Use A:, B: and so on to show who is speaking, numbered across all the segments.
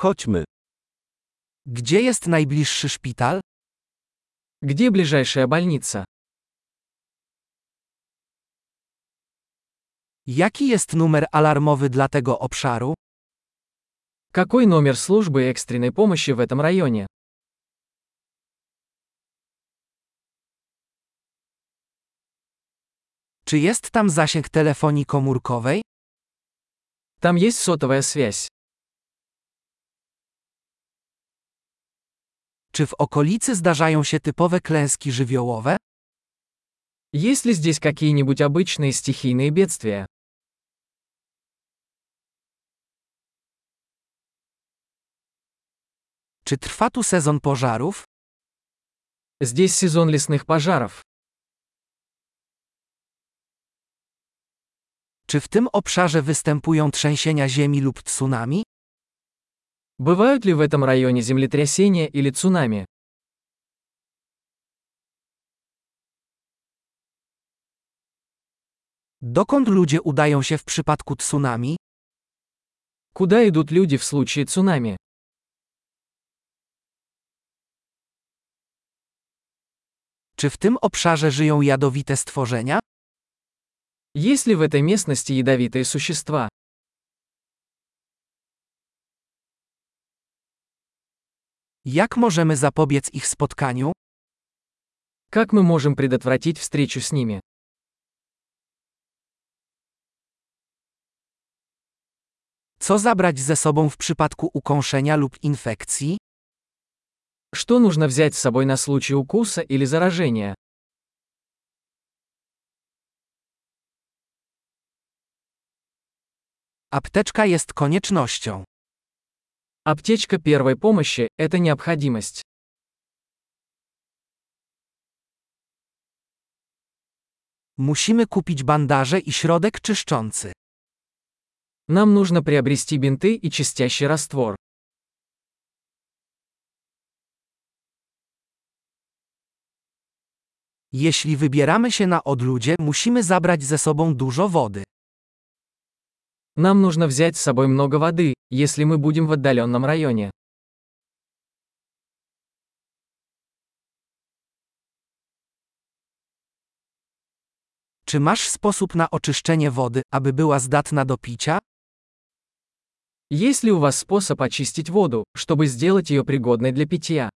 A: Chodźmy.
B: Gdzie jest najbliższy szpital?
C: Где ближайшая больница?
B: Jaki jest numer alarmowy dla tego obszaru?
C: Какой номер службы экстренной помощи в этом районе?
B: Czy jest tam zasięg telefonii komórkowej?
C: Там есть сотовая связь.
B: Czy w okolicy zdarzają się typowe klęski żywiołowe?
C: Есть ли здесь какие-нибудь обычные стихийные бедствия?
B: Czy trwa tu sezon pożarów?
C: Здесь сезон лесных пожаров.
B: Czy w tym obszarze występują trzęsienia ziemi lub tsunami?
C: Бывают ли в этом районе землетрясения или цунами?
B: Dokąd ludzie udają się w przypadku tsunami?
C: Куда идут люди в случае цунами?
B: Czy w tym obszarze żyją jadowite stworzenia?
C: Есть ли в этой местности ядовитые существа?
B: Jak możemy zapobiec ich spotkaniu?
C: Как мы можем предотвратить встречу с ними?
B: Co zabrać ze sobą w przypadku ukąszenia lub infekcji?
C: Что нужно взять с собой на случай укуса или заражения?
B: Apteczka jest koniecznością.
C: Аптечка первой помощи – это необходимость.
B: Musimy kupić bandaże i środek czyszczący.
C: Нам нужно приобрести бинты и чистящий раствор.
B: Jeśli wybieramy się na odludzie, musimy zabrać ze sobą dużo wody.
C: Нам нужно взять с собой много воды, если мы будем в отдаленном районе.
B: Czy masz sposób na oczyszczenie wody, aby była zdatna do picia?
C: Есть ли у вас способ очистить воду, чтобы сделать ее пригодной для питья?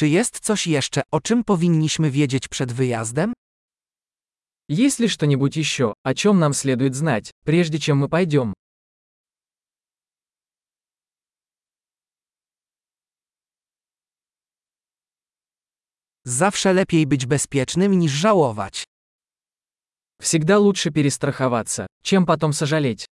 B: Czy jest coś jeszcze, o czym powinniśmy wiedzieć przed wyjazdem?
C: Есть ли что-нибудь еще, о чем нам следует знать, прежде чем мы пойдем?
B: Zawsze lepiej być bezpiecznym niż żałować.
C: Всегда лучше перестраховаться, чем потом сожалеть.